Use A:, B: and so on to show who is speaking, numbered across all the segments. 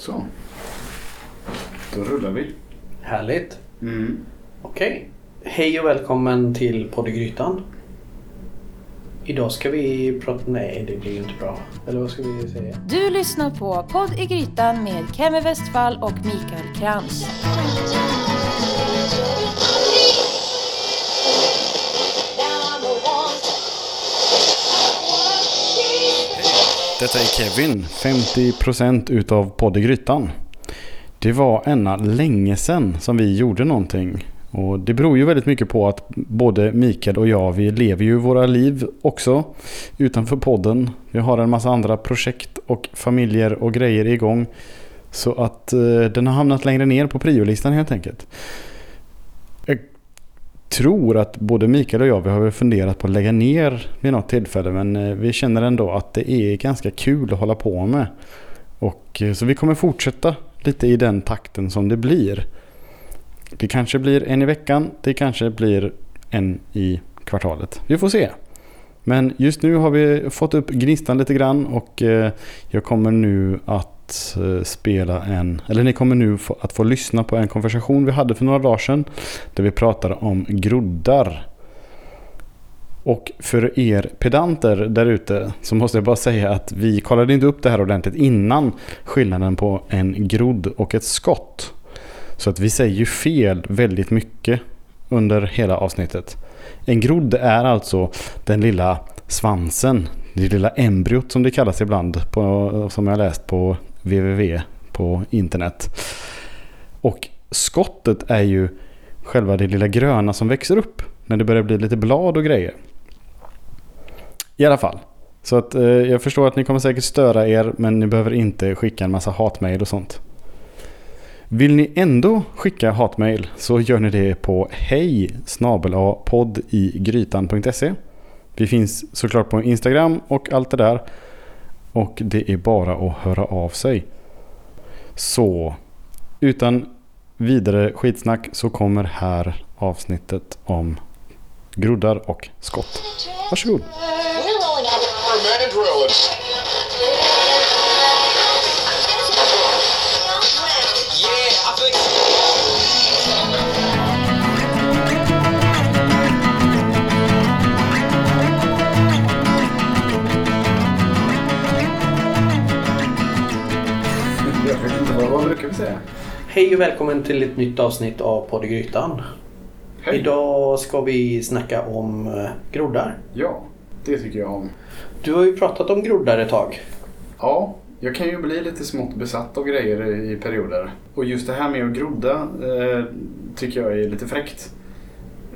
A: Så. Då rullar vi.
B: Härligt.
A: Mm.
B: Okej. Hej och välkommen till Podd i Grytan. Idag ska vi prata... Nej, det blir ju inte bra. Eller vad ska vi säga?
C: Du lyssnar på Podd i Grytan med Kemi Westfall och Mikael Krantz.
A: Detta är Kevin, 50% utav Podd i Grytan. Det var ena länge sedan som vi gjorde någonting. Och det beror ju väldigt mycket på att både Mikael och jag, vi lever ju våra liv också utanför podden. Vi har en massa andra projekt och familjer och grejer igång. Så att eh, den har hamnat längre ner på priolistan helt enkelt. Jag tror att både Mikael och jag vi har funderat på att lägga ner vid något tillfälle men eh, vi känner ändå att det är ganska kul att hålla på med. Och, eh, så vi kommer fortsätta lite i den takten som det blir. Det kanske blir en i veckan, det kanske blir en i kvartalet. Vi får se. Men just nu har vi fått upp gnistan lite grann och eh, jag kommer nu att Eh, spela en, eller ni kommer nu få, att få lyssna på en konversation vi hade för några dagar sedan där vi pratade om groddar. Och för er pedanter där ute så måste jag bara säga att vi kollade inte upp det här ordentligt innan skillnaden på en grodd och ett skott. Så att vi säger ju fel väldigt mycket under hela avsnittet. En grodd är alltså den lilla svansen, det lilla embryot som det kallas ibland, på, som jag läst på www på internet. Och skottet är ju själva det lilla gröna som växer upp när det börjar bli lite blad och grejer. I alla fall. Så att eh, jag förstår att ni kommer säkert störa er men ni behöver inte skicka en massa hatmejl och sånt. Vill ni ändå skicka hatmejl så gör ni det på hej poddigrytan.se Vi finns såklart på Instagram och allt det där. Och det är bara att höra av sig. Så utan vidare skitsnack så kommer här avsnittet om groddar och skott. Varsågod. Vad, brukar vi säga?
B: Hej och välkommen till ett nytt avsnitt av Podd Grytan.
A: Hej.
B: Idag ska vi snacka om eh, groddar.
A: Ja, det tycker jag om.
B: Du har ju pratat om groddar ett tag.
A: Ja, jag kan ju bli lite smått besatt av grejer i, i perioder. Och just det här med att grodda eh, tycker jag är lite fräckt.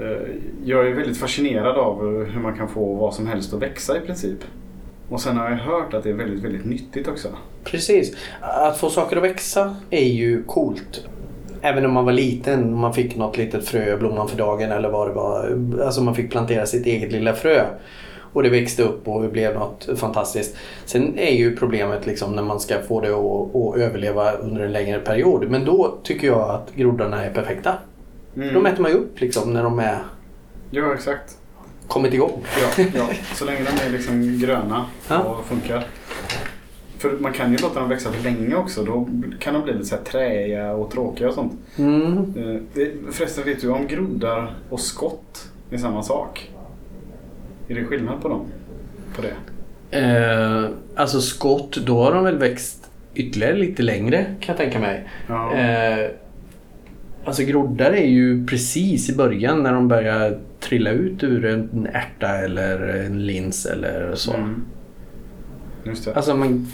A: Eh, jag är väldigt fascinerad av hur man kan få vad som helst att växa i princip. Och sen har jag hört att det är väldigt, väldigt nyttigt också.
B: Precis. Att få saker att växa är ju coolt. Även när man var liten och man fick något litet frö, blomman för dagen eller vad det var. Alltså man fick plantera sitt eget lilla frö. Och det växte upp och det blev något fantastiskt. Sen är ju problemet liksom när man ska få det att, att överleva under en längre period. Men då tycker jag att groddarna är perfekta.
A: Mm.
B: De äter man ju upp liksom när de är
A: Ja, exakt.
B: Kommit igång.
A: Ja, ja. Så länge de är liksom gröna
B: Ja.
A: och funkar. För man kan ju låta dem växa för länge också. Då kan de bli lite så träiga och tråkiga och sånt.
B: Mm.
A: Eh, Förresten, vet du om groddar och skott är samma sak? Är det skillnad på dem? På det?
B: Eh, alltså skott, då har de väl växt ytterligare lite längre kan jag tänka mig.
A: Ja.
B: Eh, alltså groddar är ju precis i början när de börjar trilla ut ur en ärta eller en lins eller så.
A: Mm. Just det.
B: Alltså man,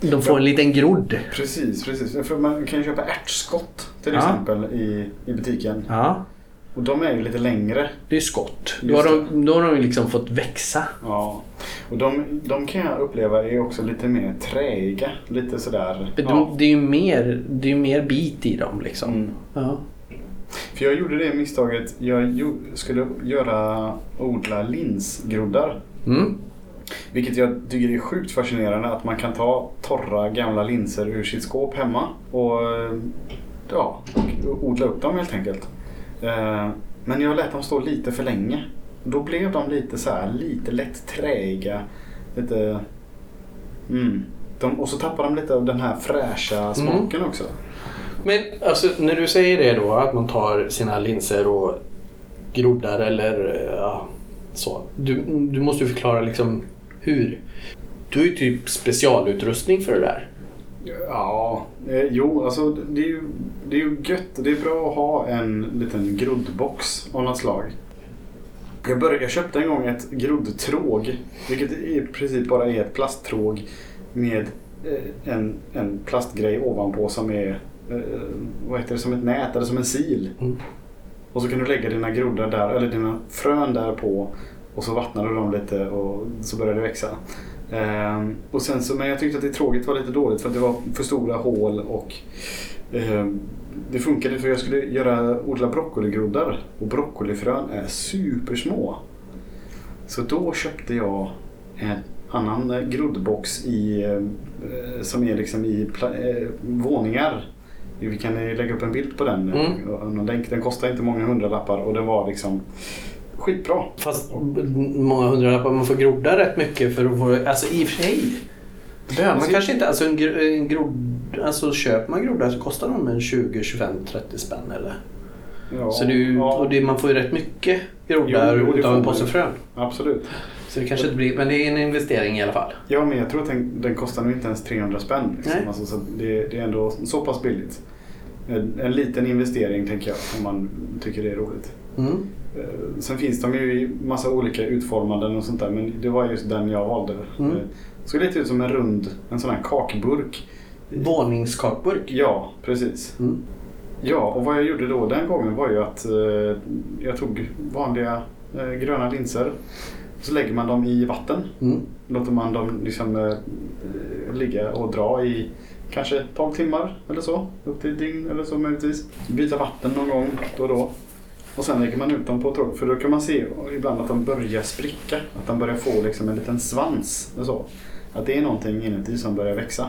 B: de får en liten grodd.
A: Precis, precis. För man kan ju köpa ärtskott till
B: Ja.
A: exempel i, i butiken.
B: Ja,
A: Och de är ju lite längre.
B: det är skott. Då har, de, då har de liksom fått växa.
A: Ja. Och de, de kan jag uppleva är också lite mer träiga. Lite sådär. Ja.
B: de, det är ju mer, det är mer bit i dem liksom.
A: Mm.
B: Ja.
A: För jag gjorde det misstaget. Jag skulle göra odla linsgroddar.
B: Mm.
A: Vilket jag tycker är sjukt fascinerande att man kan ta torra gamla linser ur sitt skåp hemma och ja, och odla upp dem helt enkelt. Eh, Men jag lät dem stå lite för länge. Då blev de lite så här, lite lätt träiga. Lite... Mm. de, och så tappar de lite av den här fräscha smaken också.
B: Men alltså när du säger det då att man tar sina linser och groddar eller eh, ja, så. Du, du måste ju förklara liksom hur. Du har ju typ specialutrustning för det där.
A: Ja, eh, jo, alltså det är, ju, det är ju gött. Det är bra att ha en liten groddbox av något slag. Jag, började, jag köpte en gång ett groddtråg, vilket i princip bara är ett plasttråg med eh, en, en plastgrej ovanpå som är eh, vad heter det, som ett nät eller som en sil.
B: Mm.
A: Och så kan du lägga dina groddar där, eller dina frön där på och så vattnar du dem lite och så börjar det växa. Ehm, och sen så, men jag tyckte att det tråget var lite dåligt för att det var för stora hål och ehm, det funkade för jag skulle göra, odla broccoligroddar och broccolifrön är supersmå. Så då köpte jag en annan eh, groddbox i, eh, som är liksom i eh, våningar. Vi kan eh, lägga upp en bild på den. eh,
B: Mm.
A: och någon länk. Den kostar inte många hundralappar och den var liksom skitbra.
B: Fast många hundralappar, man får grodda rätt mycket för att få... Alltså i och för sig. Behöver man
A: Alltså-
B: kanske inte... Alltså en, en grodd... Alltså köper man groddar så kostar de en 20, 25, 30 spänn eller?
A: Ja,
B: Så det
A: ja,
B: och det, man får ju rätt mycket groddar utav en
A: man
B: påse frön.
A: Absolut.
B: Så det kanske inte blir... Men det är en investering i alla fall.
A: Ja, men jag tror att den, den kostar nog inte ens 300 spänn.
B: Nej.
A: Liksom. Alltså, så det, det är ändå så pass billigt. En, en liten investering tänker jag om man tycker det är roligt.
B: Mm.
A: Eh, Sen finns de ju i massa olika utformanden och sånt där men det var just den jag valde.
B: Mm.
A: Eh, Såg lite ut som en rund, en sån här kakburk.
B: Våningskakburk.
A: Ja, precis.
B: Mm.
A: Ja, och vad jag gjorde då den gången var ju att eh, jag tog vanliga eh, gröna linser. Så lägger man dem i vatten.
B: Mm.
A: Låter man dem liksom eh, ligga och dra i kanske 12 timmar eller så. Upp till ett dygn eller så möjligtvis. Byta vatten någon gång då och då. Och sen lägger man ut dem på tråd. För då kan man se ibland att de börjar spricka. Att de börjar få liksom en liten svans. Och så. Att det är någonting inuti som börjar växa.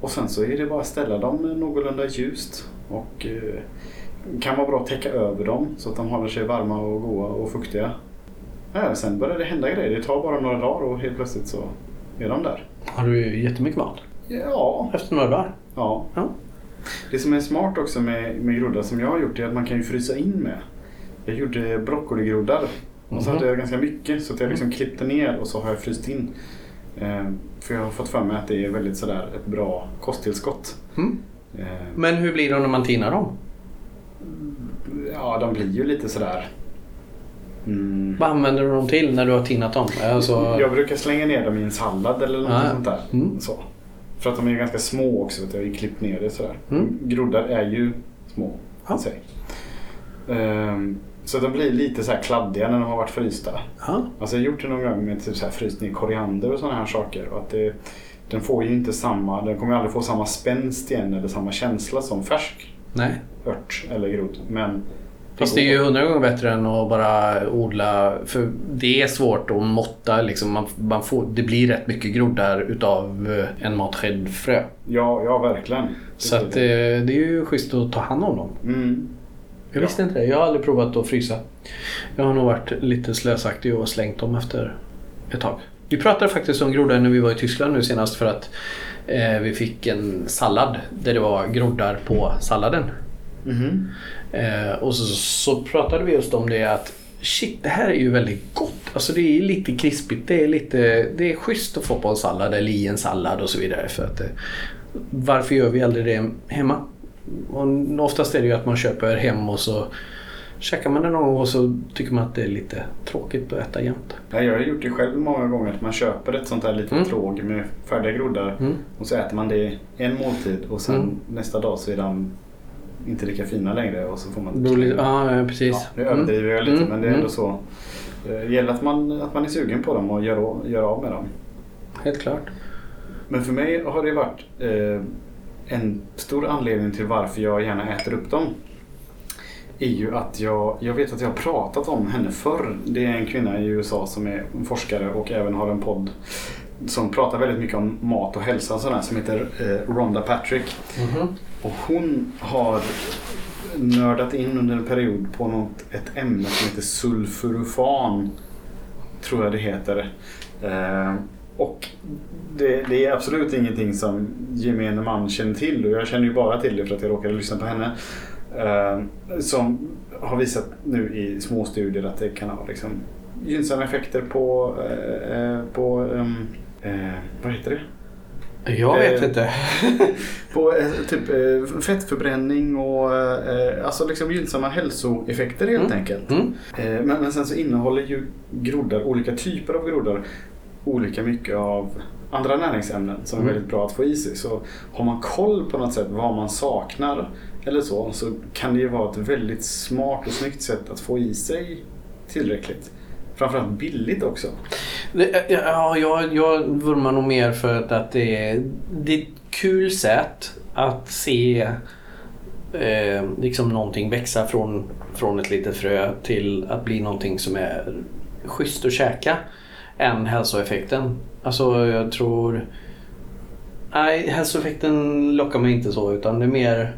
A: Och sen så är det bara att ställa dem någorlunda ljust. Och eh, kan vara bra att täcka över dem så att de håller sig varma och goda och fuktiga. Ja, sen börjar det hända grejer. Det tar bara några dagar och helt plötsligt så är de där.
B: Har du jättemycket mat?
A: Ja,
B: Efter några dagar?
A: ja.
B: Ja.
A: Det som är smart också med, med groddar som jag har gjort är att man kan ju frysa in med. Jag gjorde broccoligroddar och så
B: Mhm.
A: hade jag ganska mycket så att jag liksom klippte ner och så har jag fryst in. Eh, för jag har fått för mig att det är väldigt sådär ett bra kosttillskott.
B: Mm.
A: Eh,
B: Men hur blir det när man tinar dem?
A: ja, de blir ju lite sådär... Mm.
B: Vad använder du dem till när du har tinat dem? Alltså,
A: Jag brukar slänga ner dem i en sallad eller något
B: Ah,
A: sånt där.
B: Mm.
A: Så. För att de är ganska små också. Vet. Jag ner det sådär.
B: Mm.
A: Groddar är ju små.
B: Ja.
A: i sig. Ehm, så de blir lite så här kladdiga när de har varit frysta.
B: ja.
A: Alltså jag har gjort det någon gång med typ så här fryst ner koriander och sådana här saker. Och att det, den får ju inte samma, den kommer aldrig få samma spänst igen eller samma känsla som färsk
B: Nej.
A: ört eller grodd. Men
B: Fast det är ju hundra gånger bättre än att bara odla. För det är svårt att måtta. Liksom. Man, man får, det blir rätt mycket groddar utav eh, en matsked frö.
A: Ja, ja verkligen.
B: Så att, eh, det är ju schysst att ta hand om dem.
A: Mm.
B: Jag visste inte det. Jag har aldrig provat att frysa. Jag har nog varit lite slösaktig och slängt dem efter ett tag. Vi pratade faktiskt om groddar när vi var i Tyskland nu senast för att eh, vi fick en sallad där det var groddar på salladen.
A: Mhm.
B: Eh, och så, så pratade vi just om det att shit, det här är ju väldigt gott. Alltså det är lite krispigt. Det är, lite, det är schysst att få på en sallad eller i en sallad och så vidare. För att, eh, varför gör vi aldrig det hemma? Och oftast är det ju att man köper hem och så käkar man det någon gång och så tycker man att det är lite tråkigt att äta jämt.
A: Ja, jag har gjort det själv många gånger. Att man köper ett sånt här litet
B: Mm.
A: tråg med färdiga groddar.
B: Mm.
A: Och så äter man det en måltid och sen
B: Mm.
A: nästa dag så är de inte lika fina längre. Och så får man...
B: Lite- Ja, precis.
A: Ja, nu överdriver jag lite
B: Mm.
A: men det är ändå
B: Mm.
A: så. Det gäller att man, att man är sugen på dem och gör, gör av med dem.
B: Helt klart.
A: Men för mig har det varit eh, en stor anledning till varför jag gärna äter upp dem. Är ju att jag, jag vet att jag har pratat om henne förr. Det är en kvinna i USA som är forskare och även har en podd som pratar väldigt mycket om mat och hälsa och sådär som heter eh, Rhonda Patrick.
B: Mhm.
A: Och hon har nördat in under en period på något, ett ämne som heter sulfurofan. Tror jag det heter. Eh, Och det, det är absolut ingenting som gemene man känner till och jag känner ju bara till det för att jag råkade lyssna på henne. Eh, som har visat nu i små studier att det kan ha liksom, gynnsamma effekter på, eh, eh, på ehm, eh, vad heter det?
B: Jag vet
A: Eh,
B: inte.
A: På eh, typ eh, fettförbränning och eh, alltså liksom gynnsamma hälsoeffekter helt
B: Mm.
A: enkelt.
B: Mm.
A: Eh, men, men sen så innehåller ju groddar, olika typer av groddar, olika mycket av andra näringsämnen som är
B: Mm.
A: väldigt bra att få i sig. Så har man koll på något sätt vad man saknar eller så, så kan det ju vara ett väldigt smart och snyggt sätt att få i sig tillräckligt. Framförallt billigt också.
B: Det- eh, eh, Ja, jag, jag vurmar nog mer för att, det, är, det är ett kul sätt att se eh, liksom någonting växa från, från ett litet frö till att bli någonting som är schysst att käka än hälsoeffekten. Alltså jag tror... Nej, hälsoeffekten lockar mig inte så utan det är mer...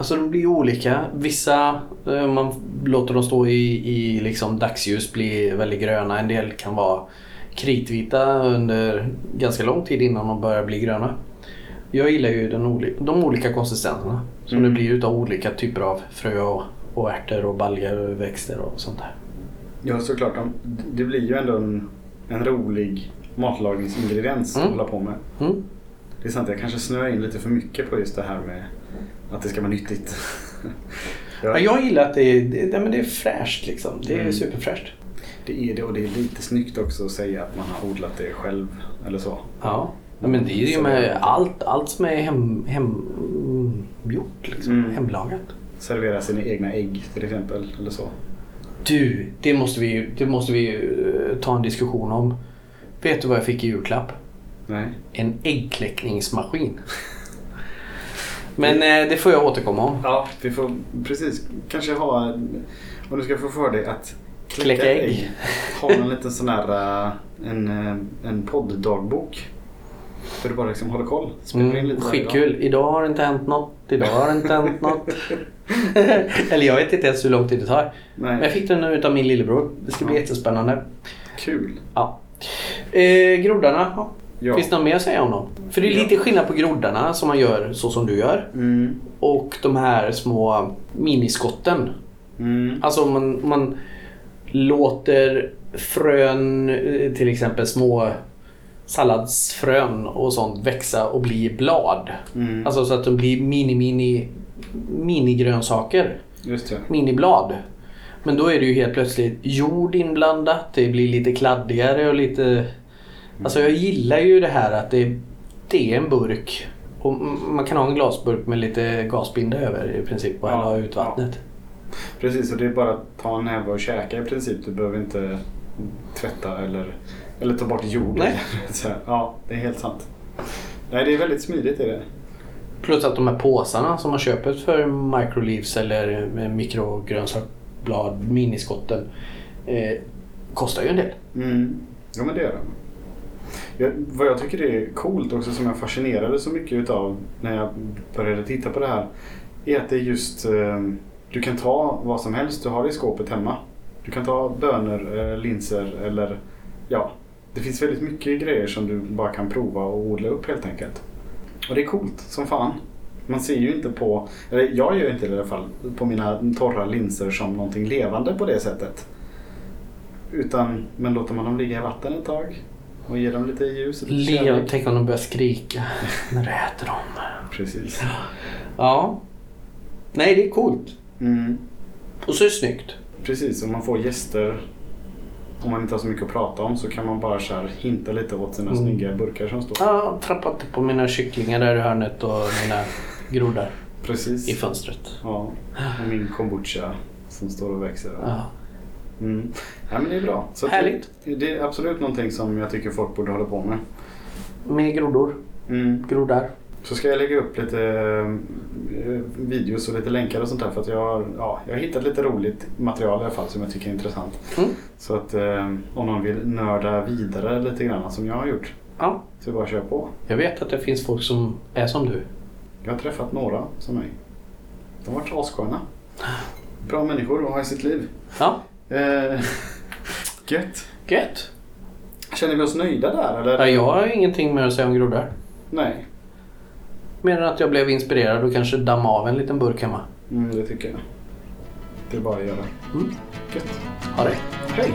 B: Alltså de blir olika. Vissa, eh, man låter dem stå i, i liksom dagsljus, blir väldigt gröna. En del kan vara kritvita under ganska lång tid innan de börjar bli gröna. Jag gillar ju den de olika konsistenserna som
A: Mm.
B: det blir utav olika typer av frö och, och ärtor och baljor och växter och sånt där.
A: Ja, såklart. de- Det blir ju ändå en, en rolig matlagningsingrediens att
B: Mm.
A: hålla på med.
B: Mm.
A: Det är sant, jag kanske snöar in lite för mycket på just det här med att det ska vara nyttigt.
B: Ja, jag gillar att det är, det, men det är fräscht liksom. Det är
A: Mm.
B: superfräscht.
A: Det är det och det är lite snyggt också att säga att man har odlat det själv eller så.
B: Ja. Ja, men det är ju med allt, allt som är hem, hem, mm, gjort liksom.
A: Mm.
B: Hemlagat.
A: Servera sina egna ägg till exempel eller så.
B: Du, det måste vi det måste vi eh, ta en diskussion om. Vet du vad jag fick i julklapp?
A: Nej.
B: En äggkläckningsmaskin. Men eh, det får jag återkomma om.
A: Ja, vi får precis kanske ha, om du ska få för dig att
B: Kläcka ägg.
A: Ha en liten sån här, äh, en, äh, en podddagbok. Där du bara liksom håller koll. Spelar in
B: Mm,
A: lite
B: skitkul. Idag har det inte hänt något. Idag har det inte hänt något. Eller jag vet inte ens hur lång tid det tar. Men jag
A: Nej,
B: fick den nu utav min lillebror. Det ska bli
A: Ja.
B: jättespännande.
A: kul.
B: Ja. Eh, groddarna. ja.
A: Ja.
B: Finns det något mer att säga om dem? För det är lite skillnad på groddarna som man gör så som du gör.
A: Mm.
B: Och de här små miniskotten.
A: Mm.
B: Alltså man, man låter frön, eh, till exempel små salladsfrön och sånt växa och bli blad.
A: Mm.
B: Alltså så att de blir mini mini minigrönsaker.
A: Just det.
B: Miniblad. Men då är det ju helt plötsligt jord inblandat. Det blir lite kladdigare och lite... Alltså jag gillar ju det här att det, det är en burk. Och man kan ha en glasburk med lite gasbinda över i princip och
A: Ja,
B: hälla ut vattnet.
A: Precis, och det är bara att ta en näve och käka i princip. Du behöver inte tvätta eller, eller ta bort jord.
B: Nej.
A: Så, ja, det är helt sant. Nej, det är väldigt smidigt. Är det.
B: Plus att de här påsarna som man köper för microleaves eller mikrogrönsaksblad, miniskotten, eh, kostar ju en del.
A: Mm. Ja, men det gör de. Jag, vad jag tycker är coolt också som jag fascinerade så mycket utav när jag började titta på det här är att det är just eh, du kan ta vad som helst du har i skåpet hemma. Du kan ta bönor, eh, linser eller ja, det finns väldigt mycket grejer som du bara kan prova och odla upp helt enkelt. Och det är coolt som fan. Man ser ju inte på, eller jag gör inte det i alla fall, på mina torra linser som någonting levande på det sättet. Utan, men låter man dem ligga i vatten ett tag och ger dem lite ljus och lite
B: Leo,
A: kärlek.
B: tänk om de börjar skrika när du äter dem.
A: Precis.
B: Ja. Nej, det är coolt.
A: Mm,
B: Och så är det snyggt.
A: precis, om man får gäster om man inte har så mycket att prata om så kan man bara så här hinta lite åt sina
B: Mm.
A: snygga burkar som står.
B: Ja, trappat på mina kycklingar där i hörnet och mina groddar
A: Precis.
B: i fönstret.
A: Ja, och min kombucha som står och växer.
B: Ja.
A: Mm. Ja, men det är bra. Så
B: Härligt.
A: Det, det är absolut någonting som jag tycker folk borde hålla på med.
B: Med groddor.
A: Mm.
B: Groddar.
A: Så ska jag lägga upp lite eh, videos och lite länkar och sånt där för att jag har, ja, jag har hittat lite roligt material i alla fall som jag tycker är intressant.
B: Mm.
A: Så att eh, om någon vill nörda vidare lite grann som jag har gjort
B: Ja.
A: så bara kör på.
B: Jag vet att det finns folk som är som du.
A: Jag har träffat några som mig. De har varit assköna. Bra människor att ha i sitt liv.
B: Ja.
A: Gött.
B: Gött.
A: Känner vi oss nöjda där eller?
B: Ja, jag har ingenting mer att säga om groddar.
A: Nej.
B: Mer än att jag blev inspirerad och kanske damma av en liten burk hemma.
A: Mm, det tycker jag. Det är bara att göra.
B: Mm.
A: Gött.
B: Ha det.
A: Hej!